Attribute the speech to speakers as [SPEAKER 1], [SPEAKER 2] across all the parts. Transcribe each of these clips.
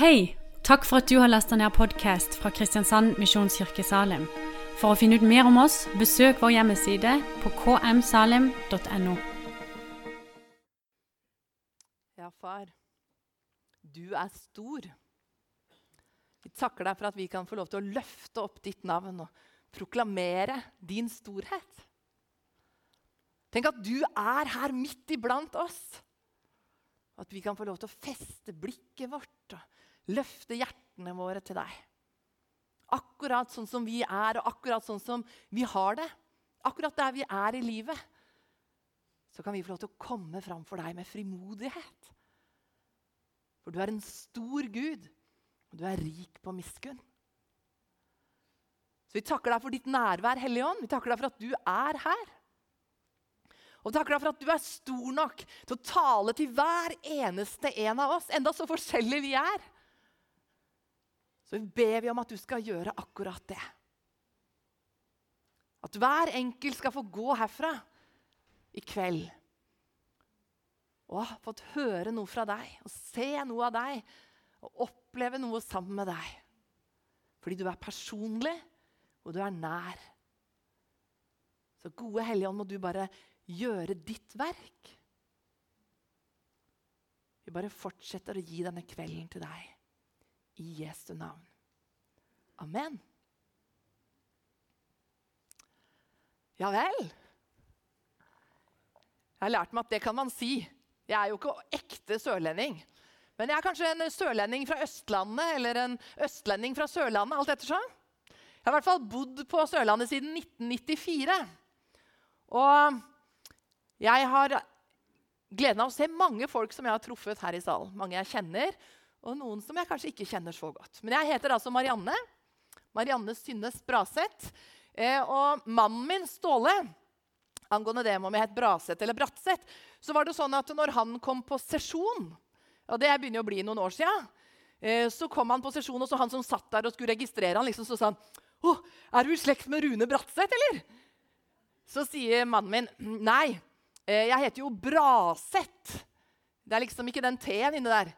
[SPEAKER 1] Hei! Takk for at du har lasta ned podkast fra Kristiansand Misjonskirke Salim. For å finne ut mer om oss, besøk vår hjemmeside på kmsalim.no.
[SPEAKER 2] Ja, far, du er stor. Vi takker deg for at vi kan få lov til å løfte opp ditt navn og proklamere din storhet. Tenk at du er her midt iblant oss. At vi kan få lov til å feste blikket vårt og løfte hjertene våre til deg. Akkurat sånn som vi er, og akkurat sånn som vi har det. Akkurat der vi er i livet. Så kan vi få lov til å komme fram for deg med frimodighet. For du er en stor Gud, og du er rik på miskunn. Så vi takker deg for ditt nærvær, Hellige Ånd. Vi takker deg for at du er her. Og takker deg for at du er stor nok til å tale til hver eneste en av oss, enda så forskjellige vi er. Så ber vi om at du skal gjøre akkurat det. At hver enkelt skal få gå herfra i kveld og ha fått høre noe fra deg og se noe av deg og oppleve noe sammen med deg. Fordi du er personlig, og du er nær. Så gode Hellige Ånd, må du bare gjøre ditt verk. Vi bare fortsetter å gi denne kvelden til deg i Jesu navn. Amen. Ja vel. Jeg har lært meg at det kan man si. Jeg er jo ikke ekte sørlending. Men jeg er kanskje en sørlending fra Østlandet eller en østlending fra Sørlandet. alt ettersom. Jeg har i hvert fall bodd på Sørlandet siden 1994. Og jeg har gleden av å se mange folk som jeg har truffet her i salen. Mange jeg kjenner, og noen som jeg kanskje ikke kjenner så godt. Men jeg heter altså Marianne. Marianne Synnes Braseth. Eh, og mannen min, Ståle, angående det om jeg het Braseth eller Bratseth, så var det sånn at når han kom på sesjon, og det begynner å bli noen år sia, eh, så kom han på sesjon, og så han som satt der og skulle registrere han, liksom, så sa han Å, er du i slekt med Rune Bratseth, eller? Så sier mannen min nei, eh, jeg heter jo Braseth. Det er liksom ikke den T-en inne der.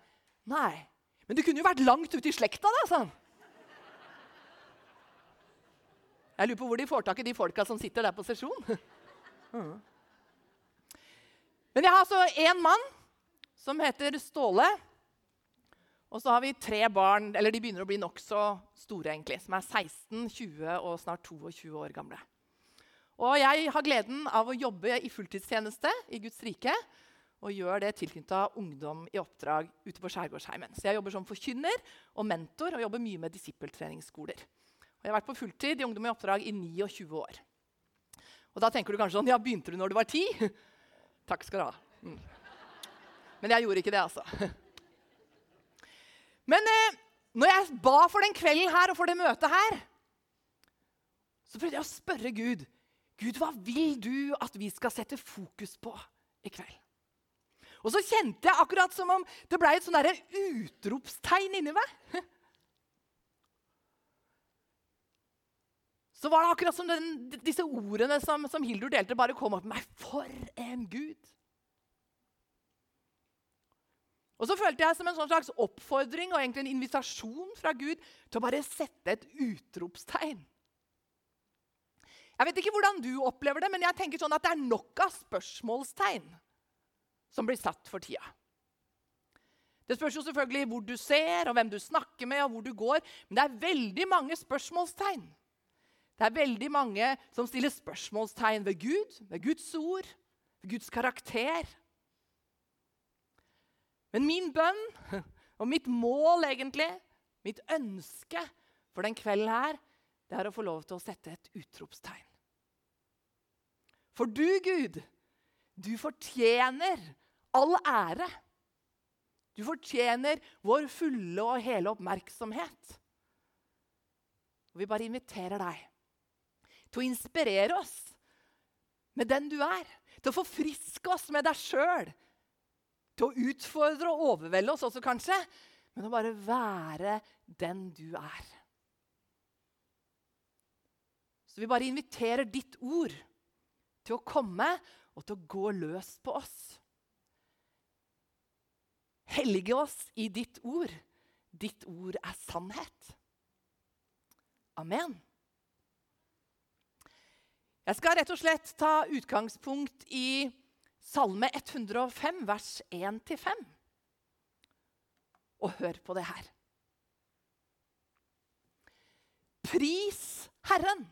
[SPEAKER 2] Nei. Men du kunne jo vært langt ute i slekta, da, sa han. Jeg lurer på hvor de får tak i de folka som sitter der på sesjon. Men jeg har altså én mann som heter Ståle. Og så har vi tre barn, eller de begynner å bli nokså store, egentlig, som er 16, 20 og snart 22 år gamle. Og jeg har gleden av å jobbe i fulltidstjeneste i Guds rike. Og gjør det tilknyttet ungdom i oppdrag ute på Skjærgårdsheimen. Så jeg jobber som forkynner og mentor og jobber mye med disippeltreningsskoler. Og jeg har vært på fulltid i Ungdom i oppdrag i 29 år. Og da tenker du kanskje sånn Ja, begynte du når du var ti? Takk skal du ha. Mm. Men jeg gjorde ikke det, altså. Men eh, når jeg ba for den kvelden her og for det møtet her, så prøvde jeg å spørre Gud Gud, hva vil du at vi skal sette fokus på i kveld? Og så kjente jeg akkurat som om det ble et sånn utropstegn inni meg. Så var det akkurat som den, disse ordene som, som Hildur delte, bare kom opp med meg. For en Gud! Og så følte jeg som en sånn slags oppfordring og egentlig en invitasjon fra Gud til å bare sette et utropstegn. Jeg vet ikke hvordan du opplever det, men jeg tenker sånn at det er nok av spørsmålstegn som blir satt for tida. Det spørs jo selvfølgelig hvor du ser, og hvem du snakker med, og hvor du går. Men det er veldig mange spørsmålstegn. Det er veldig mange som stiller spørsmålstegn ved Gud, ved Guds ord, ved Guds karakter. Men min bønn og mitt mål, egentlig, mitt ønske for den kvelden her, det er å få lov til å sette et utropstegn. For du, Gud, du fortjener all ære. Du fortjener vår fulle og hele oppmerksomhet. Og vi bare inviterer deg til å inspirere oss med den du er. Til å forfriske oss med deg sjøl. Til å utfordre og overvelde oss også, kanskje. Men å bare være den du er. Så vi bare inviterer ditt ord til å komme og til å gå løs på oss. Hellige oss i ditt ord, Ditt ord er sannhet. Amen. Jeg skal rett og slett ta utgangspunkt i Salme 105, vers 1-5. Og hør på det her. Pris Herren.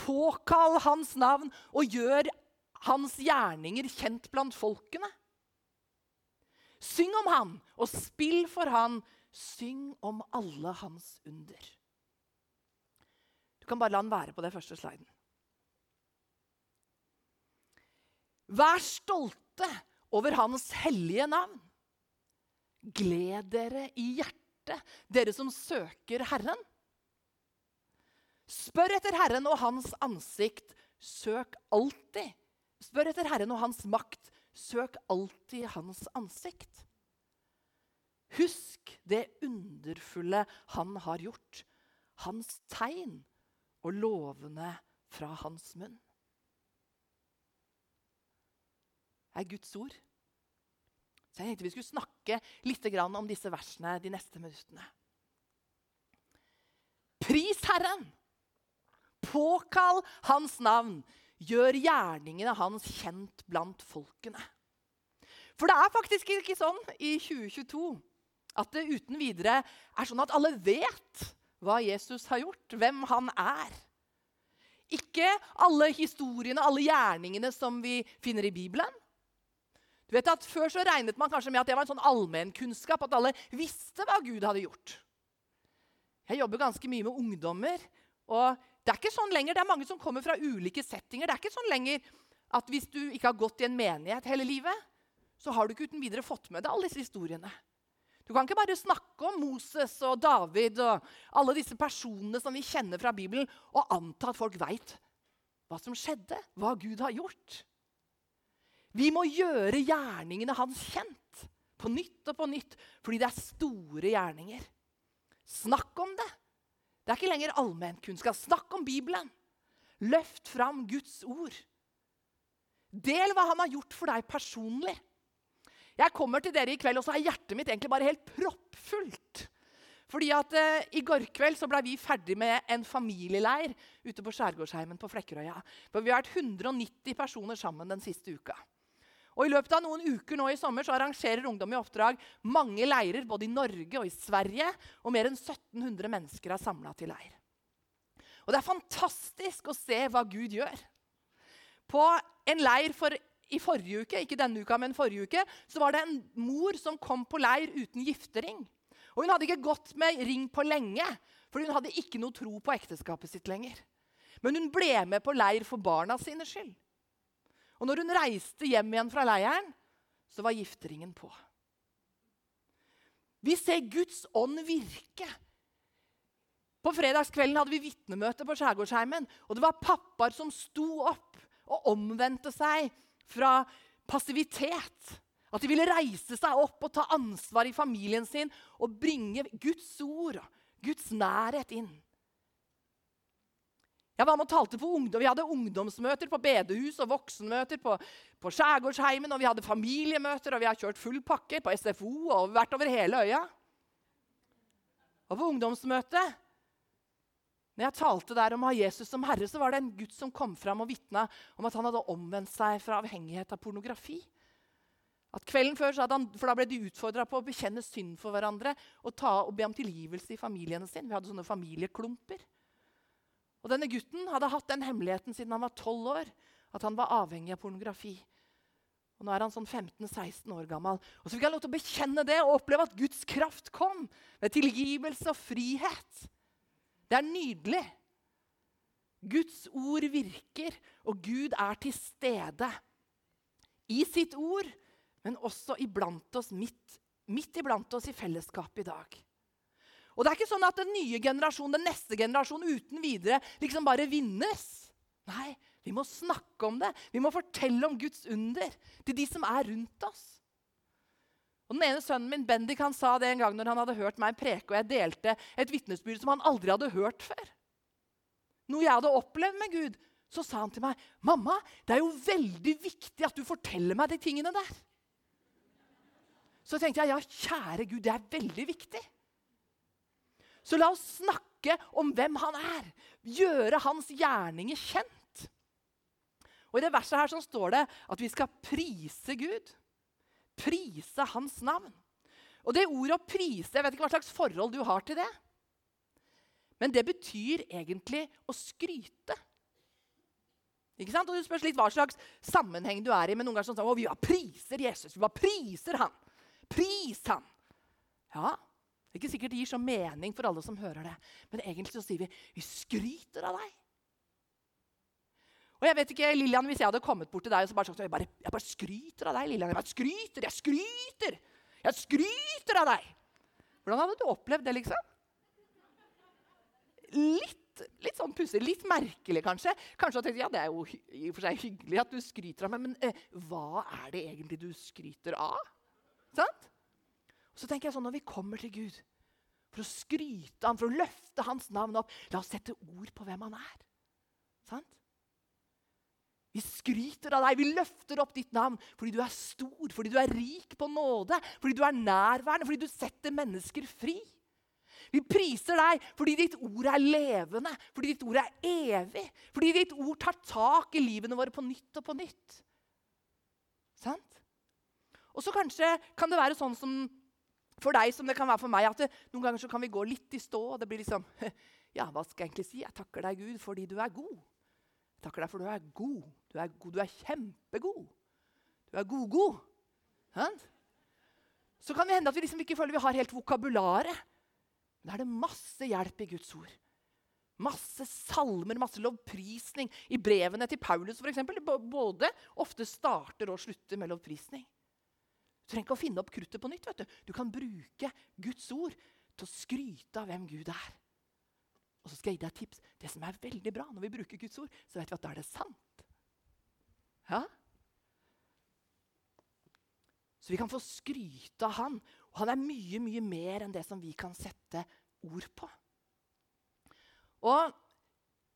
[SPEAKER 2] Påkall Hans navn og gjør Hans gjerninger kjent blant folkene. Syng om han og spill for han. Syng om alle hans under. Du kan bare la han være på det første sliden. Vær stolte over hans hellige navn. Gled dere i hjertet, dere som søker Herren. Spør etter Herren og hans ansikt, søk alltid. Spør etter Herren og hans makt, søk alltid hans ansikt. Husk det underfulle han har gjort, hans tegn og lovene fra hans munn. Det er Guds ord. Så jeg tenkte vi skulle snakke litt om disse versene de neste minuttene. Pris Herren! Påkall Hans navn. Gjør gjerningene hans kjent blant folkene. For det er faktisk ikke sånn i 2022 at det uten videre er sånn at alle vet hva Jesus har gjort, hvem han er. Ikke alle historiene, alle gjerningene som vi finner i Bibelen. Du vet at Før så regnet man kanskje med at det var en sånn allmennkunnskap, at alle visste hva Gud hadde gjort. Jeg jobber ganske mye med ungdommer. og Det er ikke sånn lenger, det er mange som kommer fra ulike settinger. Det er ikke sånn lenger at hvis du ikke har gått i en menighet hele livet, så har du ikke uten videre fått med deg alle disse historiene. Du kan ikke bare snakke om Moses og David og alle disse personene som vi kjenner fra Bibelen, og anta at folk veit hva som skjedde, hva Gud har gjort. Vi må gjøre gjerningene hans kjent på nytt og på nytt fordi det er store gjerninger. Snakk om det. Det er ikke lenger allmennkunnskap. Snakk om Bibelen. Løft fram Guds ord. Del hva han har gjort for deg personlig. Jeg kommer til dere i kveld, og så er hjertet mitt egentlig bare helt proppfullt. Fordi at eh, I går kveld så ble vi ferdig med en familieleir ute på Skjærgårdsheimen på Flekkerøya. For Vi har vært 190 personer sammen den siste uka. Og I løpet av noen uker nå i sommer så arrangerer Ungdom i oppdrag mange leirer både i Norge og i Sverige. Og mer enn 1700 mennesker er samla til leir. Og Det er fantastisk å se hva Gud gjør. På en leir for, i forrige uke, ikke denne uka, men forrige uke, så var det en mor som kom på leir uten giftering. Og Hun hadde ikke gått med ring på lenge, for hun hadde ikke noe tro på ekteskapet sitt lenger. Men hun ble med på leir for barna sine skyld. Og når hun reiste hjem igjen fra leiren, så var gifteringen på. Vi ser Guds ånd virke. På fredagskvelden hadde vi vitnemøte på Skjærgårdsheimen. Og det var pappaer som sto opp og omvendte seg fra passivitet. At de ville reise seg opp og ta ansvar i familien sin og bringe Guds ord Guds nærhet inn. Jeg var med og talte for ungdom. Vi hadde ungdomsmøter på bedehus og voksenmøter på, på Skjærgårdsheimen. Og vi hadde familiemøter, og vi har kjørt full pakke på SFO og vært over hele øya. Og på ungdomsmøtet når jeg talte der om å ha Jesus som herre, så var det en gutt som kom fram og vitna om at han hadde omvendt seg fra avhengighet av pornografi. At kvelden før, han, for Da ble de utfordra på å bekjenne synd for hverandre og, ta, og be om tilgivelse i familiene sine. Vi hadde sånne familieklumper. Og denne gutten hadde hatt den hemmeligheten siden han var 12 år, at han var avhengig av pornografi. Og Nå er han sånn 15-16 år gammel. Og så fikk han lov til å bekjenne det og oppleve at Guds kraft kom ved tilgivelse og frihet. Det er nydelig. Guds ord virker, og Gud er til stede i sitt ord, men også iblant oss, midt, midt iblant oss i fellesskapet i dag. Og det er ikke sånn at den nye generasjonen, den neste generasjonen uten videre liksom bare vinnes. Nei, vi må snakke om det. Vi må fortelle om Guds under til de som er rundt oss. Og den ene Sønnen min Bendik han sa det en gang når han hadde hørt meg preke, og jeg delte et vitnesbyrd som han aldri hadde hørt før. Noe jeg hadde opplevd med Gud. Så sa han til meg, 'Mamma, det er jo veldig viktig at du forteller meg de tingene der.' Så tenkte jeg ja, kjære Gud, det er veldig viktig. Så la oss snakke om hvem han er. Gjøre hans gjerninger kjent. Og I det verset her så står det at vi skal prise Gud. Prise hans navn. Og det ordet å prise, jeg vet ikke hva slags forhold du har til det. Men det betyr egentlig å skryte. Ikke sant? Og Du spørs litt hva slags sammenheng du er i. Men noen ganger sånn å, vi bare priser Jesus. Vi bare priser han. Pris han. Ja, det er ikke sikkert det gir så mening for alle som hører det. Men egentlig så sier vi vi skryter av deg. Og jeg vet ikke, Lillian, Hvis jeg hadde kommet bort til deg og så bare sagt jeg jeg bare skryter av deg, Lillian. Jeg bare skryter, jeg skryter! Jeg skryter av deg! Hvordan hadde du opplevd det, liksom? Litt, litt sånn pussig, litt merkelig kanskje. Kanskje at ja, Det er jo i og for seg hyggelig at du skryter av meg, men eh, hva er det egentlig du skryter av? Sant? Så tenker jeg sånn, Når vi kommer til Gud for å skryte han, for å løfte hans navn opp La oss sette ord på hvem han er. Sant? Vi skryter av deg, vi løfter opp ditt navn fordi du er stor, fordi du er rik på nåde, fordi du er nærværende, fordi du setter mennesker fri. Vi priser deg fordi ditt ord er levende, fordi ditt ord er evig. Fordi ditt ord tar tak i livene våre på nytt og på nytt. Sant? Og så kanskje kan det være sånn som for deg som det kan være for meg, at det, noen ganger så kan vi gå litt i stå. og det blir liksom, ja, hva skal jeg egentlig si? Jeg takker deg, Gud, fordi du er god. Jeg takker deg for du er god. Du er, god. Du er kjempegod. Du er god-god. Så kan det hende at vi liksom ikke føler vi har helt vokabularet. Da er det masse hjelp i Guds ord. Masse salmer, masse lovprisning. I brevene til Paulus for eksempel, både ofte starter og slutter med lovprisning. Du trenger ikke å finne opp kruttet på nytt. vet Du Du kan bruke Guds ord til å skryte av hvem Gud er. Og så skal jeg gi deg et tips. Det som er veldig bra når vi bruker Guds ord, så vet vi at da er det sant. Ja? Så vi kan få skryte av han. Og han er mye, mye mer enn det som vi kan sette ord på. Og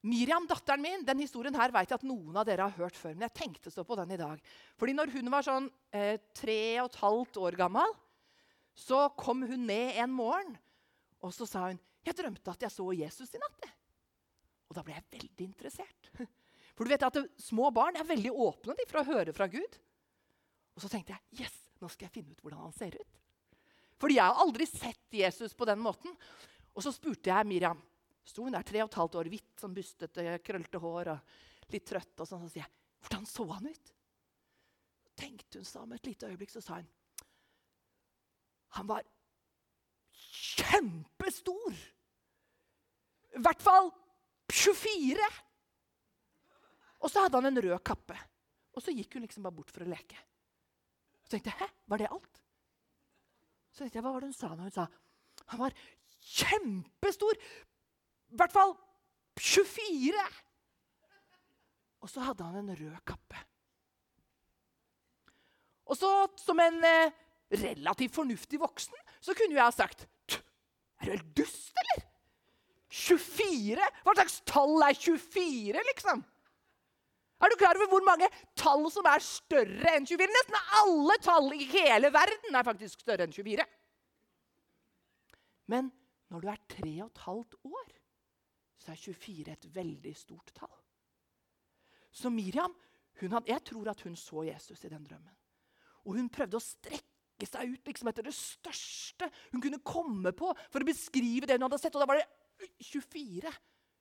[SPEAKER 2] Miriam, datteren min, den historien her vet jeg at noen av dere har hørt før. Men jeg tenkte så på den i dag. Fordi når hun var sånn eh, tre og et halvt år gammel, så kom hun ned en morgen, og så sa hun 'Jeg drømte at jeg så Jesus i natt.' Og da ble jeg veldig interessert. For du vet at Små barn er veldig åpne for å høre fra Gud. Og så tenkte jeg yes, nå skal jeg finne ut hvordan han ser ut. Fordi jeg har aldri sett Jesus på den måten. Og så spurte jeg Miriam. Sto hun der tre og et halvt år, hvitt, sånn bustete, krøllete hår og litt trøtt. Og sånn, så sier jeg, 'Hvordan så han ut?' tenkte hun seg om et lite øyeblikk, så sa hun Han var kjempestor! I hvert fall 24! Og så hadde han en rød kappe. Og så gikk hun liksom bare bort for å leke. Så tenkte jeg, 'Hæ, var det alt?' Så tenkte jeg, hva var det hun sa når hun sa han var kjempestor? I hvert fall 24! Og så hadde han en rød kappe. Og så, som en eh, relativt fornuftig voksen, så kunne jeg ha sagt Er du helt dust, eller? 24? Hva slags tall er 24, liksom? Er du klar over hvor mange tall som er større enn 24? Nesten alle tall i hele verden er faktisk større enn 24. Men når du er tre og et halvt år, så er 24 et veldig stort tall. Så Miriam hadde, jeg tror at hun så Jesus i den drømmen. Og hun prøvde å strekke seg ut liksom etter det største hun kunne komme på for å beskrive det hun hadde sett. Og da var det 24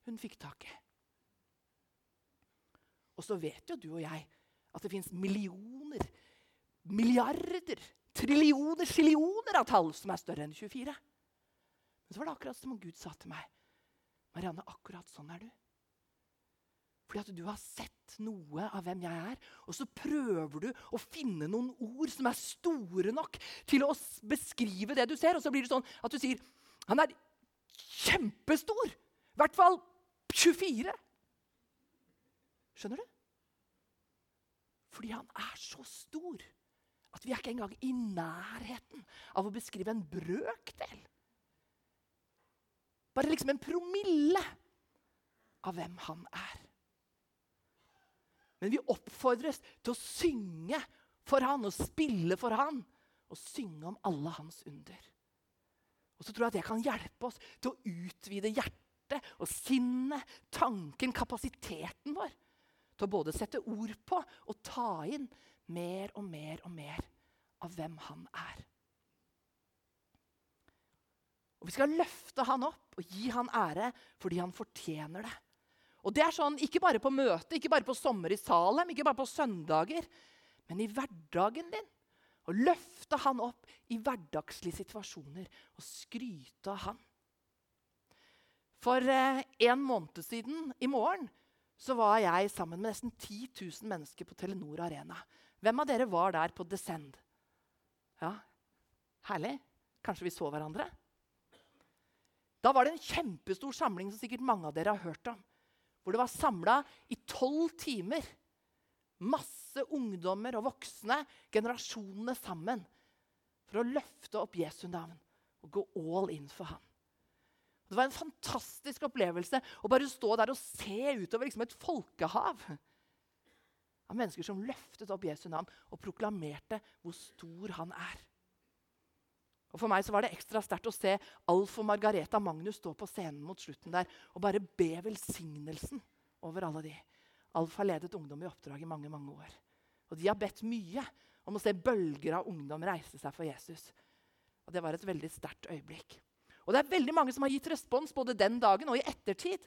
[SPEAKER 2] hun fikk tak i. Og så vet jo du og jeg at det fins millioner, milliarder, trillioner, skillioner av tall som er større enn 24. Men så var det akkurat som om Gud sa til meg, 'Marianne, akkurat sånn er du.' Fordi at du har sett noe av hvem jeg er, og så prøver du å finne noen ord som er store nok til å beskrive det du ser. Og så blir det sånn at du sier 'Han er kjempestor'. I hvert fall 24. Skjønner du? Fordi han er så stor at vi er ikke engang i nærheten av å beskrive en brøkdel. Bare liksom en promille av hvem han er. Men vi oppfordres til å synge for han og spille for han og synge om alle hans under. Og så tror jeg at det kan hjelpe oss til å utvide hjertet og sinnet, tanken, kapasiteten vår. Til å både sette ord på og ta inn mer og mer og mer av hvem han er. Og Vi skal løfte han opp og gi han ære fordi han fortjener det. Og det er sånn ikke bare på møte, ikke bare på sommer i Salem, ikke bare på søndager, men i hverdagen din. Og løfte han opp i hverdagslige situasjoner og skryte av han. For eh, en måned siden i morgen så var jeg sammen med nesten 10 000 mennesker på Telenor Arena. Hvem av dere var der på Descend? Ja, Herlig. Kanskje vi så hverandre? Da var det en kjempestor samling som sikkert mange av dere har hørt om. Hvor det var samla i tolv timer. Masse ungdommer og voksne, generasjonene sammen. For å løfte opp Jesu navn og gå all in for ham. Det var en fantastisk opplevelse å bare stå der og se utover liksom et folkehav av mennesker som løftet opp Jesu navn og proklamerte hvor stor han er. Og For meg så var det ekstra sterkt å se Alf og Margareta Magnus stå på scenen mot slutten der og bare be velsignelsen over alle de. Alf har ledet ungdom i oppdrag i mange mange år. Og de har bedt mye om å se bølger av ungdom reise seg for Jesus. Og Det var et veldig sterkt øyeblikk. Og det er veldig mange som har gitt respons både den dagen og i ettertid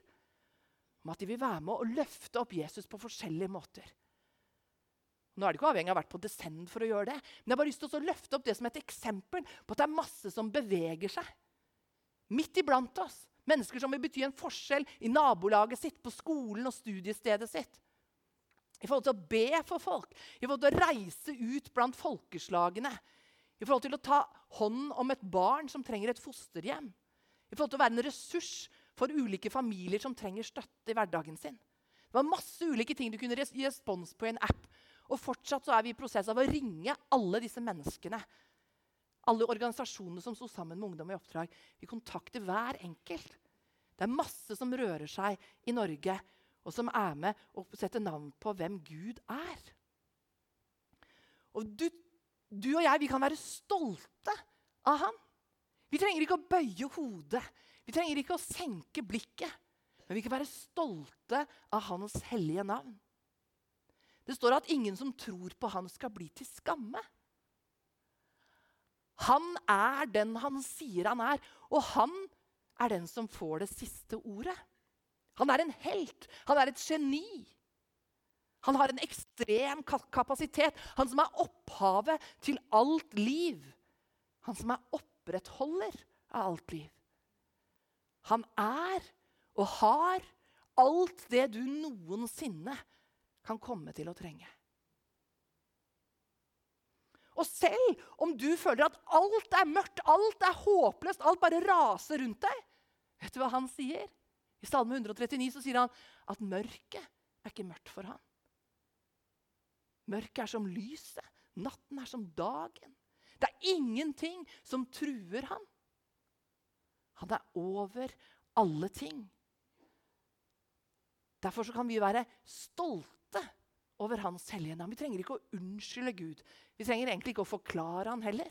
[SPEAKER 2] om at de vil være med å løfte opp Jesus på forskjellige måter. Nå er det ikke avhengig av å ha vært på Descend for å gjøre det. Men jeg har bare lyst til å løfte opp det som et eksempel på at det er masse som beveger seg. Midt iblant oss. Mennesker som vil bety en forskjell i nabolaget sitt, på skolen og studiestedet sitt. I forhold til å be for folk, i forhold til å reise ut blant folkeslagene. I forhold til å ta hånd om et barn som trenger et fosterhjem. I forhold til å være en ressurs for ulike familier som trenger støtte i hverdagen sin. Det var masse ulike ting du kunne gi respons på i en app og fortsatt så er vi i prosess av å ringe alle disse menneskene. Alle organisasjonene som sto sammen med Ungdom i oppdrag. Vi kontakter hver enkelt. Det er masse som rører seg i Norge, og som er med og setter navn på hvem Gud er. Og du, du og jeg vi kan være stolte av ham. Vi trenger ikke å bøye hodet. Vi trenger ikke å senke blikket. Men vi kan være stolte av hans hellige navn. Det står at ingen som tror på han skal bli til skamme. Han er den han sier han er, og han er den som får det siste ordet. Han er en helt. Han er et geni. Han har en ekstrem kapasitet. Han som er opphavet til alt liv. Han som er opprettholder av alt liv. Han er og har alt det du noensinne kan komme til å trenge. Og selv om du føler at alt er mørkt, alt er håpløst, alt bare raser rundt deg Vet du hva han sier? I Salme 139 så sier han at mørket er ikke mørkt for han. Mørket er som lyset. Natten er som dagen. Det er ingenting som truer han. Han er over alle ting. Derfor kan vi være stolte stolte over Hans hellige navn. Vi trenger ikke å unnskylde Gud. Vi trenger egentlig ikke å forklare han heller.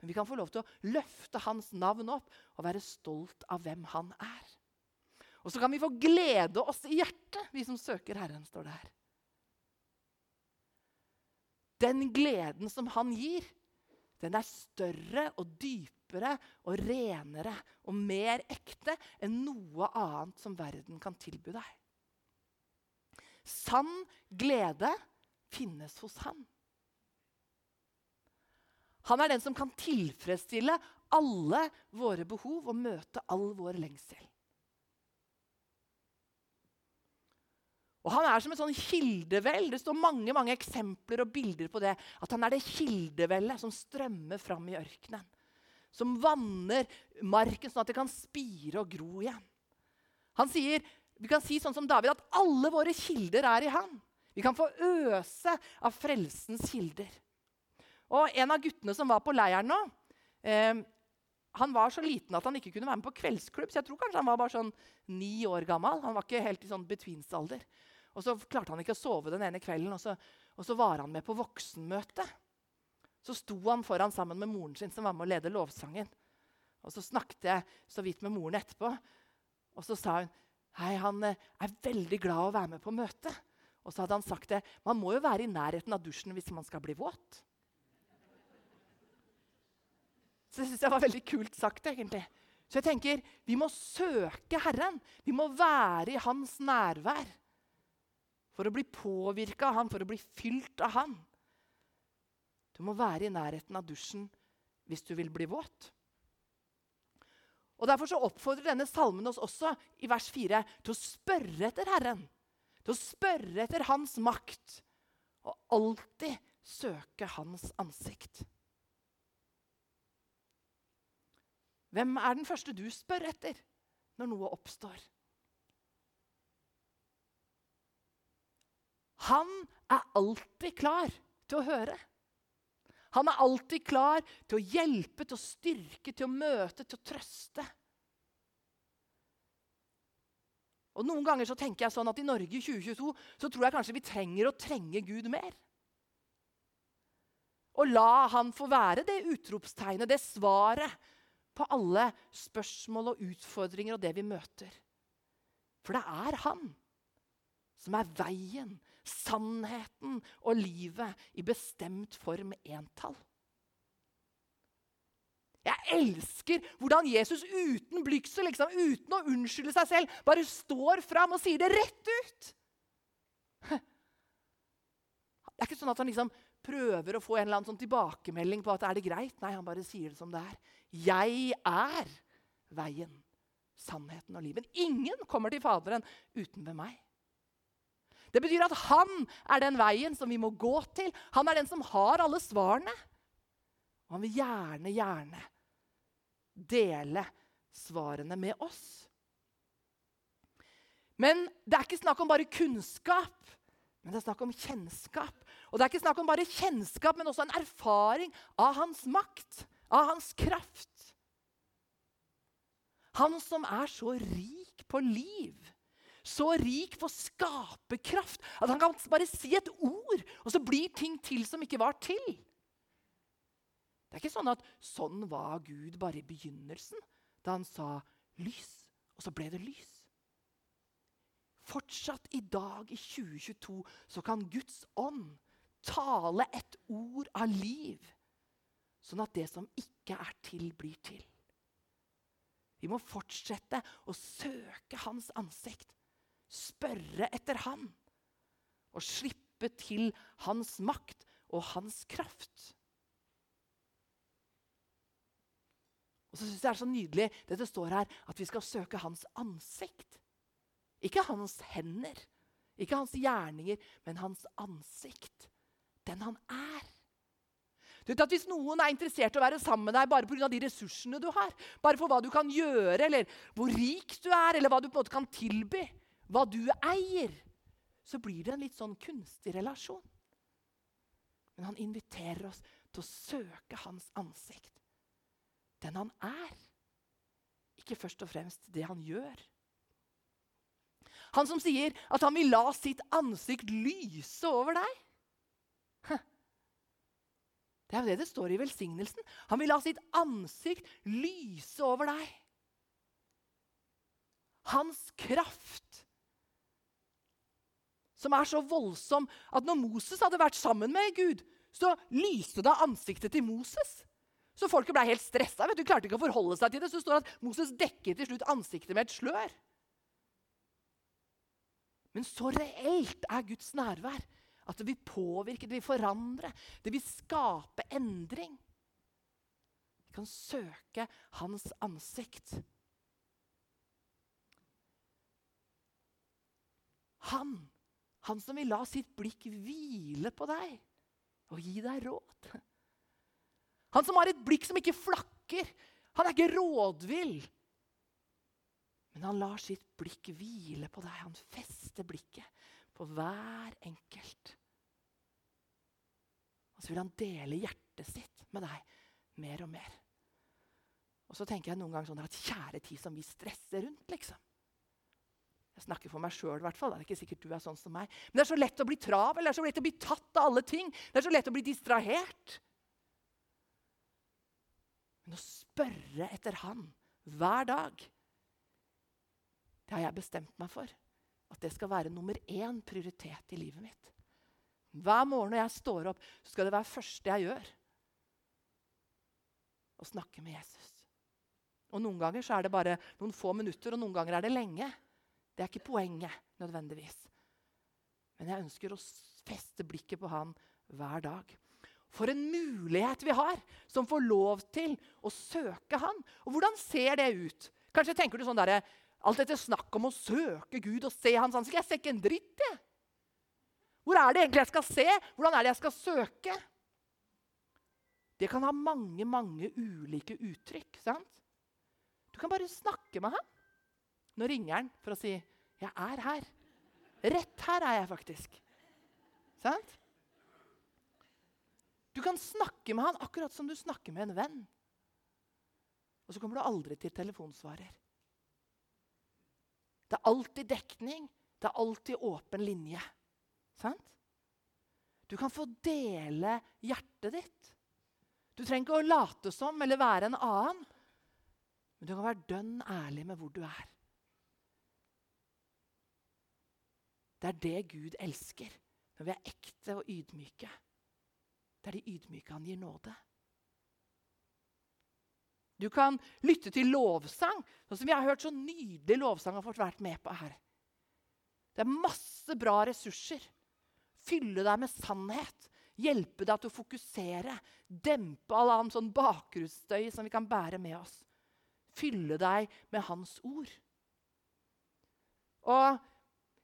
[SPEAKER 2] Men vi kan få lov til å løfte hans navn opp og være stolt av hvem han er. Og så kan vi få glede oss i hjertet, vi som søker Herren, står det her. Den gleden som han gir, den er større og dypere og renere og mer ekte enn noe annet som verden kan tilby deg. Sann glede finnes hos ham. Han er den som kan tilfredsstille alle våre behov og møte all vår lengsel. Og Han er som et sånn kildevell. Det står mange mange eksempler og bilder på det. At han er det kildevellet som strømmer fram i ørkenen. Som vanner marken sånn at det kan spire og gro igjen. Han sier vi kan si sånn som David at alle våre kilder er i han. Vi kan få øse av frelsens kilder. Og En av guttene som var på leiren nå, eh, han var så liten at han ikke kunne være med på kveldsklubb. Så jeg tror kanskje han var bare sånn ni år gammel. Han var ikke helt i sånn betvinsalder. Og så klarte han ikke å sove den ene kvelden, og så, og så var han med på voksenmøte. så sto han foran sammen med moren sin, som var med å lede lovsangen. Og Så snakket jeg så vidt med moren etterpå, og så sa hun Hei, han eh, er veldig glad å være med på møtet. Og så hadde han sagt det. Man må jo være i nærheten av dusjen hvis man skal bli våt. Så det syns jeg var veldig kult sagt, egentlig. Så jeg tenker, vi må søke Herren. Vi må være i hans nærvær. For å bli påvirka av han, for å bli fylt av han. Du må være i nærheten av dusjen hvis du vil bli våt. Og Derfor så oppfordrer denne salmen oss også i vers 4 til å spørre etter Herren. Til å spørre etter Hans makt og alltid søke Hans ansikt. Hvem er den første du spør etter når noe oppstår? Han er alltid klar til å høre. Han er alltid klar til å hjelpe, til å styrke, til å møte, til å trøste. Og Noen ganger så tenker jeg sånn at i Norge i 2022 så tror jeg kanskje vi trenger å trenge Gud mer. Og la han få være det utropstegnet, det svaret på alle spørsmål og utfordringer og det vi møter. For det er han som er veien, sannheten og livet i bestemt form entall. Jeg elsker hvordan Jesus uten blygsel, liksom, uten å unnskylde seg selv, bare står fram og sier det rett ut. Det er ikke sånn at han liksom prøver å få en eller annen sånn tilbakemelding på at er det greit. Nei, han bare sier det som det er. Jeg er veien, sannheten og livet. Ingen kommer til Faderen uten ved meg. Det betyr at han er den veien som vi må gå til. Han er den som har alle svarene. Og han vil gjerne, gjerne dele svarene med oss. Men det er ikke snakk om bare kunnskap, men det er snakk om kjennskap. Og det er ikke snakk om bare kjennskap, men også en erfaring av hans makt, av hans kraft. Han som er så rik på liv så rik på skaperkraft at han kan bare si et ord, og så blir ting til som ikke var til. Det er ikke sånn at sånn var Gud bare i begynnelsen, da han sa lys, og så ble det lys. Fortsatt i dag, i 2022, så kan Guds ånd tale et ord av liv, sånn at det som ikke er til, blir til. Vi må fortsette å søke hans ansikt spørre etter Han og slippe til hans makt og hans kraft. Og så synes jeg Det er så nydelig det det står her, at vi skal søke hans ansikt. Ikke hans hender, ikke hans gjerninger, men hans ansikt. Den han er. Du vet at Hvis noen er interessert i å være sammen med deg bare pga. de ressursene du har, bare for hva du kan gjøre, eller hvor rik du er, eller hva du på en måte kan tilby, hva du eier, så blir det en litt sånn kunstig relasjon. Men han inviterer oss til å søke hans ansikt. Den han er. Ikke først og fremst det han gjør. Han som sier at han vil la sitt ansikt lyse over deg. Det er jo det det står i velsignelsen. Han vil la sitt ansikt lyse over deg. Hans kraft som er så voldsom at når Moses hadde vært sammen med Gud, så lyste det ansiktet til Moses. Så folket ble helt stressa. Du klarte ikke å forholde seg til det. Så det står at Moses dekket til slutt ansiktet med et slør. Men så reelt er Guds nærvær at det vil påvirke, det vil forandre, det vil skape endring. Vi kan søke hans ansikt. Han han som vil la sitt blikk hvile på deg og gi deg råd. Han som har et blikk som ikke flakker. Han er ikke rådvill. Men han lar sitt blikk hvile på deg. Han fester blikket på hver enkelt. Og så vil han dele hjertet sitt med deg mer og mer. Og så tenker jeg noen ganger sånn at kjære tid som vi stresser rundt, liksom. Jeg snakker for meg sjøl, i hvert fall. Det er ikke sikkert du er sånn som meg. Men det er så lett å bli travel, det er så lett å bli tatt av alle ting. Det er så lett å bli distrahert. Men å spørre etter Han hver dag, det har jeg bestemt meg for. At det skal være nummer én prioritet i livet mitt. Hver morgen når jeg står opp, så skal det være første jeg gjør. Å snakke med Jesus. Og Noen ganger så er det bare noen få minutter, og noen ganger er det lenge. Det er ikke poenget nødvendigvis. Men jeg ønsker å feste blikket på han hver dag. For en mulighet vi har som får lov til å søke Han. Og hvordan ser det ut? Kanskje tenker du sånn der, Alt dette snakk om å søke Gud og se Hans ansikt. Jeg ser ikke en dritt, jeg. Hvor er det egentlig jeg skal se? Hvordan er det jeg skal søke? Det kan ha mange, mange ulike uttrykk. sant? Du kan bare snakke med ham. Nå ringer han for å si 'Jeg er her'. Rett her er jeg faktisk. Sant? Du kan snakke med han akkurat som du snakker med en venn. Og så kommer du aldri til telefonsvarer. Det er alltid dekning. Det er alltid åpen linje. Sant? Du kan få dele hjertet ditt. Du trenger ikke å late som eller være en annen. Men du kan være dønn ærlig med hvor du er. Det er det Gud elsker, når vi er ekte og ydmyke. Det er de ydmyke han gir nåde. Du kan lytte til lovsang, sånn som vi har hørt så nydelig lovsang har fått vært med på her. Det er masse bra ressurser. Fylle deg med sannhet. Hjelpe deg til å fokusere. Dempe all annen sånn bakgrunnsstøy som vi kan bære med oss. Fylle deg med Hans ord. Og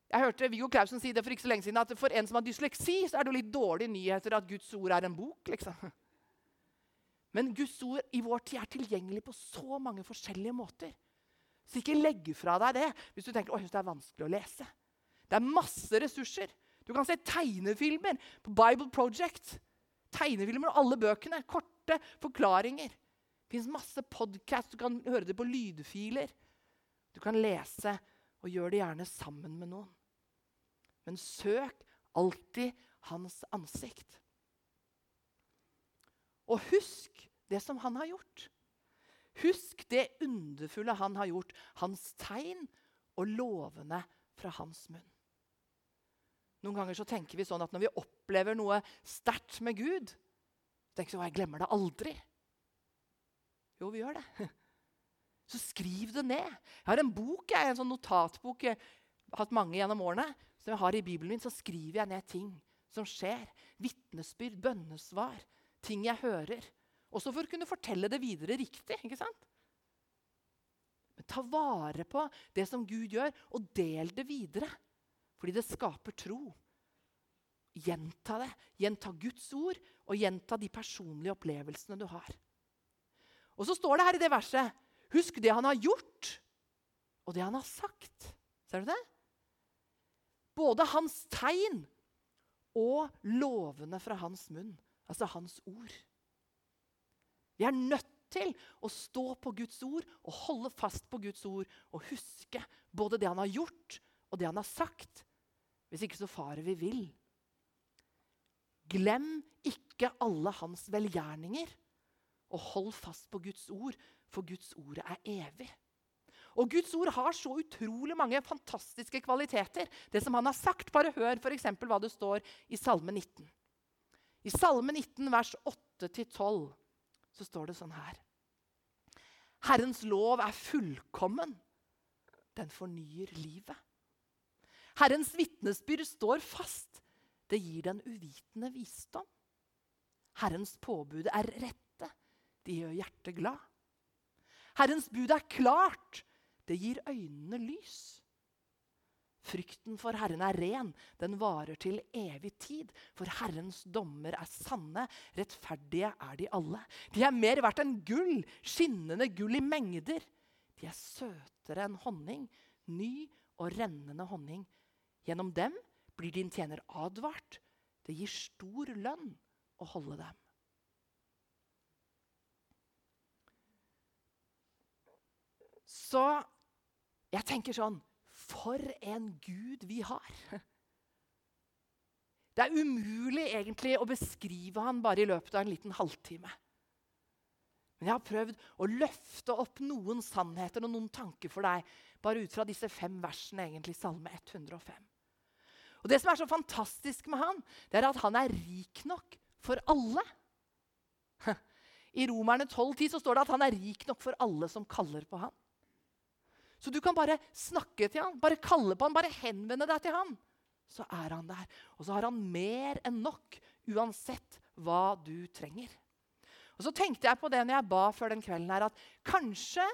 [SPEAKER 2] jeg hørte Viggo Clausen si det for ikke så lenge siden, at for en som har dysleksi, så er det jo litt dårlige nyheter at Guds ord er en bok. liksom. Men Guds ord i vår tid er tilgjengelig på så mange forskjellige måter. Så ikke legg fra deg det hvis du tenker at det er vanskelig å lese. Det er masse ressurser. Du kan se tegnefilmer på Bible Project. Tegnefilmer og alle bøkene. Korte forklaringer. Det fins masse podkast. Du kan høre det på lydfiler. Du kan lese, og gjøre det gjerne sammen med noen. Men søk alltid hans ansikt. Og husk det som han har gjort. Husk det underfulle han har gjort, hans tegn og lovene fra hans munn. Noen ganger så tenker vi sånn at når vi opplever noe sterkt med Gud, så tenker at jeg glemmer det aldri. Jo, vi gjør det. Så skriv det ned. Jeg har en bok, jeg, en sånn notatbok jeg har hatt mange gjennom årene som jeg har i Bibelen min, så skriver jeg ned ting som skjer. Vitnesbyrd, bønnesvar, ting jeg hører. Også for å kunne fortelle det videre riktig. ikke sant? Men ta vare på det som Gud gjør, og del det videre. Fordi det skaper tro. Gjenta det. Gjenta Guds ord, og gjenta de personlige opplevelsene du har. Og så står det her i det verset Husk det han har gjort, og det han har sagt. Ser du det? Både hans tegn og lovene fra hans munn. Altså hans ord. Vi er nødt til å stå på Guds ord og holde fast på Guds ord og huske både det han har gjort, og det han har sagt. Hvis ikke så farer vi vill. Glem ikke alle hans velgjerninger, og hold fast på Guds ord, for Guds ord er evig. Og Guds ord har så utrolig mange fantastiske kvaliteter. Det som han har sagt, Bare hør f.eks. hva det står i Salme 19. I Salme 19, vers 8-12, så står det sånn her. Herrens lov er fullkommen. Den fornyer livet. Herrens vitnesbyrd står fast. Det gir den uvitende visdom. Herrens påbud er rette. De gjør hjertet glad. Herrens bud er klart. Det gir øynene lys. Frykten for Herren er ren, den varer til evig tid. For Herrens dommer er sanne, rettferdige er de alle. De er mer verdt enn gull, skinnende gull i mengder. De er søtere enn honning, ny og rennende honning. Gjennom dem blir din tjener advart. Det gir stor lønn å holde dem. Så jeg tenker sånn For en Gud vi har! Det er umulig egentlig å beskrive han bare i løpet av en liten halvtime. Men jeg har prøvd å løfte opp noen sannheter og noen tanker for deg bare ut fra disse fem versene egentlig, Salme 105. Og Det som er så fantastisk med han, det er at han er rik nok for alle. I Romerne 12,10 så står det at han er rik nok for alle som kaller på han. Så du kan bare snakke til han, bare kalle på han, bare henvende deg til han. Så er han der. Og så har han mer enn nok, uansett hva du trenger. Og Så tenkte jeg på det når jeg ba før den kvelden her, at kanskje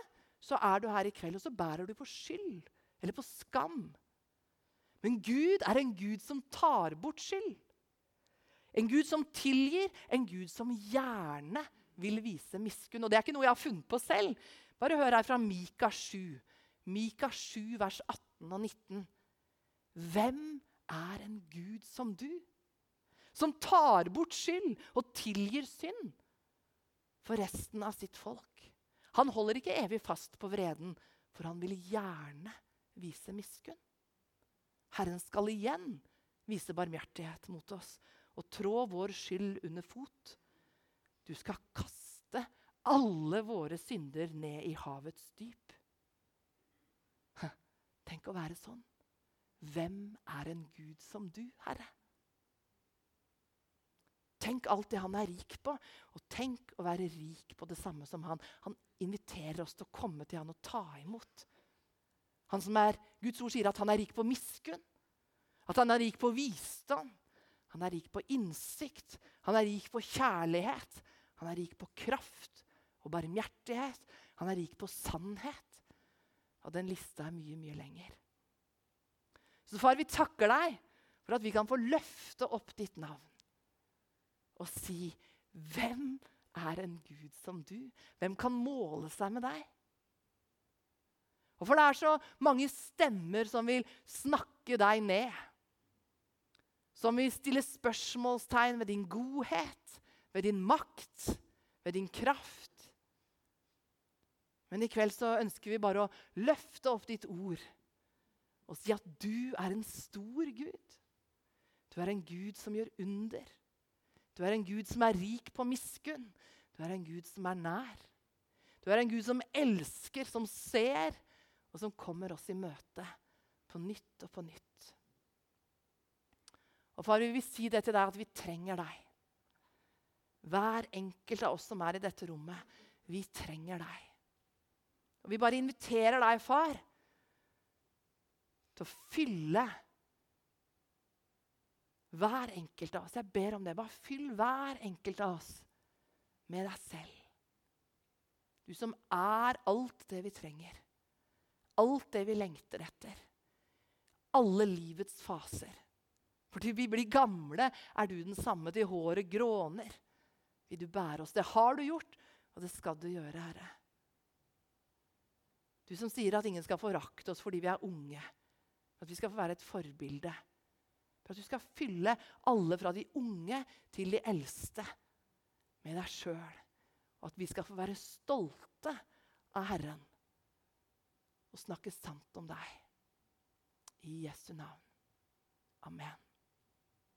[SPEAKER 2] så er du her i kveld, og så bærer du på skyld eller på skam. Men Gud er en Gud som tar bort skyld. En Gud som tilgir, en Gud som gjerne vil vise miskunn. Og det er ikke noe jeg har funnet på selv. Bare hør her fra Mika 7. Mika 7, vers 18 og 19. Hvem er en Gud som du, som tar bort skyld og tilgir synd for resten av sitt folk? Han holder ikke evig fast på vreden, for han vil gjerne vise miskunn. Herren skal igjen vise barmhjertighet mot oss og trå vår skyld under fot. Du skal kaste alle våre synder ned i havets dyp. Tenk å være sånn. Hvem er en Gud som du, Herre? Tenk alt det han er rik på, og tenk å være rik på det samme som han. Han inviterer oss til å komme til han og ta imot. Han som er, Guds ord sier at han er rik på miskunn, at han er rik på visdom, han er rik på innsikt, han er rik på kjærlighet, han er rik på kraft og barmhjertighet, han er rik på sannhet. Og den lista er mye, mye lenger. Så far, vi takker deg for at vi kan få løfte opp ditt navn og si hvem er en Gud som du? Hvem kan måle seg med deg? Og For det er så mange stemmer som vil snakke deg ned som vil stille spørsmålstegn ved din godhet, ved din makt, ved din kraft. Men i kveld så ønsker vi bare å løfte opp ditt ord og si at du er en stor Gud. Du er en Gud som gjør under. Du er en Gud som er rik på miskunn. Du er en Gud som er nær. Du er en Gud som elsker, som ser, og som kommer oss i møte på nytt og på nytt. Og far, vi vil si det til deg at vi trenger deg. Hver enkelt av oss som er i dette rommet, vi trenger deg. Og vi bare inviterer deg, far, til å fylle hver enkelt av oss. Jeg ber om det. Bare fyll hver enkelt av oss med deg selv. Du som er alt det vi trenger. Alt det vi lengter etter. Alle livets faser. For til vi blir gamle, er du den samme til håret gråner. Vil du bære oss? Det har du gjort, og det skal du gjøre, Herre. Du som sier at ingen skal forakte oss fordi vi er unge. At vi skal få være et forbilde. For at du skal fylle alle fra de unge til de eldste med deg sjøl. Og at vi skal få være stolte av Herren og snakke sant om deg. I Jesu navn. Amen.